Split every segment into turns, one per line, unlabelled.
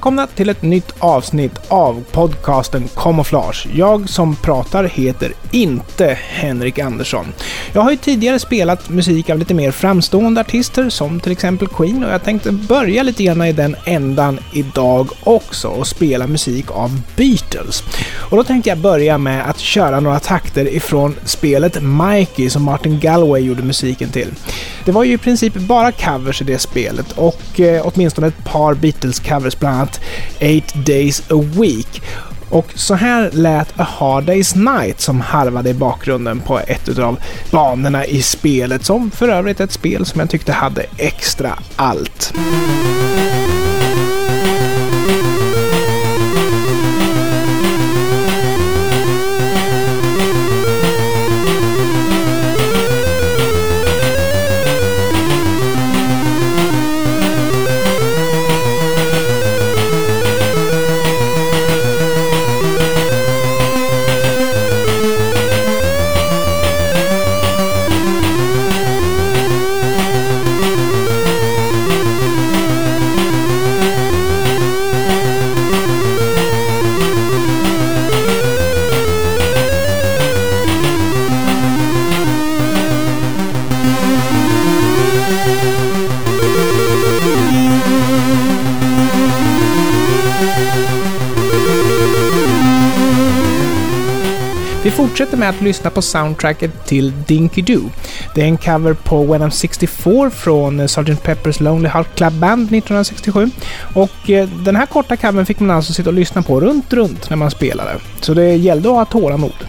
Välkomna till ett nytt avsnitt av podcasten Camouflage. Jag som pratar heter inte Henrik Andersson. Jag har ju tidigare spelat musik av lite mer framstående artister som till exempel Queen och jag tänkte börja lite grann i den ändan idag också och spela musik av Beatles. Och då tänkte jag börja med att köra några takter ifrån spelet Mikey som Martin Galway gjorde musiken till. Det var ju i princip bara covers i det spelet och eh, åtminstone ett par Beatles-covers, bland annat Eight Days a Week. Och så här lät A Hard Day's Night som harvade i bakgrunden på ett av banorna i spelet, som för övrigt ett spel som jag tyckte hade extra allt. Fortsätter med att lyssna på soundtracket till Dinky Doo. Det är en cover på When I'm 64 från Sgt. Pepper's Lonely Heart Club Band 1967. Och eh, den här korta covern fick man alltså sitta och lyssna på runt, runt när man spelade. Så det gällde att ha tålamod.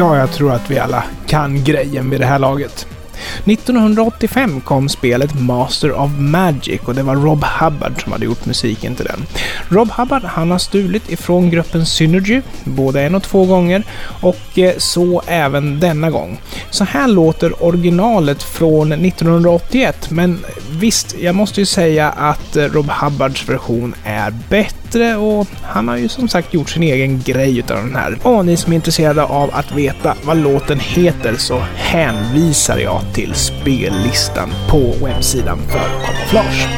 Ja, jag tror att vi alla kan grejen vid det här laget. 1985 kom spelet Master of Magic och det var Rob Hubbard som hade gjort musiken till den. Rob Hubbard han har stulit ifrån gruppen Synergy både en och två gånger och eh, så även denna gång. Så här låter originalet från 1981 men eh, visst, jag måste ju säga att eh, Rob Hubbards version är bättre och han har ju som sagt gjort sin egen grej utav den här. Och ni som är intresserade av att veta vad låten heter så hänvisar jag till spellistan på webbsidan för Camouflage.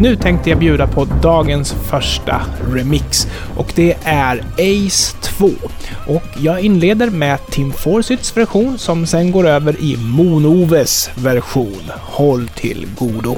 Nu tänkte jag bjuda på dagens första remix och det är Ace 2. Och jag inleder med Tim Forsyths version som sen går över i Monoves version. Håll till godo.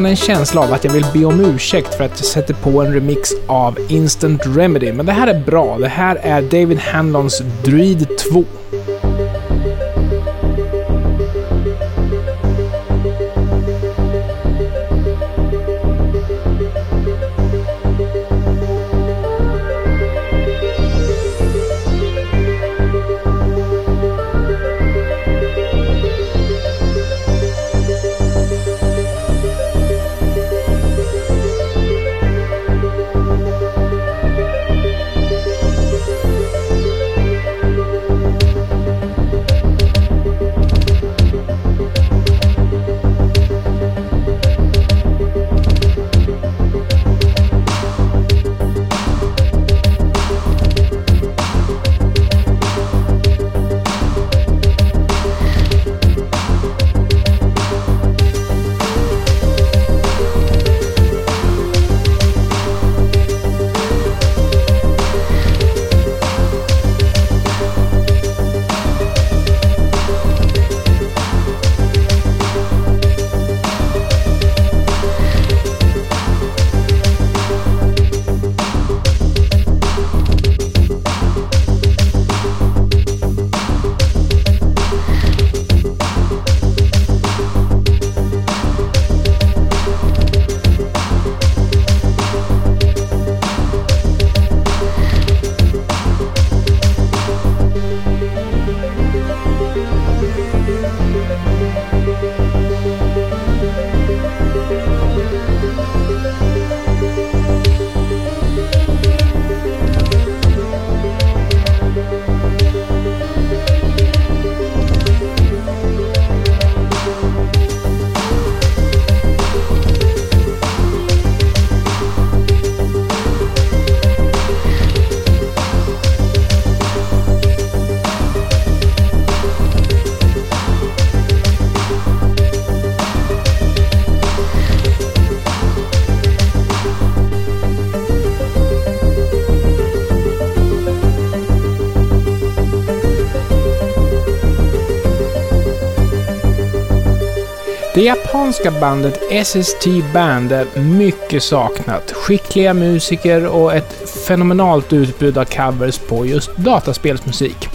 Nästan en känsla av att jag vill be om ursäkt för att jag sätter på en remix av Instant Remedy, men det här är bra. Det här är David Hanlons Druid 2. Det japanska bandet SST Band är mycket saknat. Skickliga musiker och ett fenomenalt utbud av covers på just dataspelsmusik.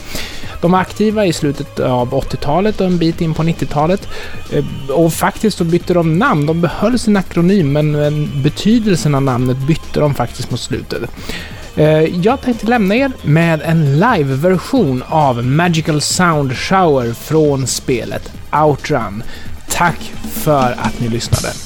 De var aktiva i slutet av 80-talet och en bit in på 90-talet. Eh, och faktiskt så bytte de namn. De behöll sin akronym, men betydelsen av namnet bytte de faktiskt mot slutet. Eh, jag tänkte lämna er med en live-version av Magical Sound Shower från spelet Outrun. Tack för att ni lyssnade.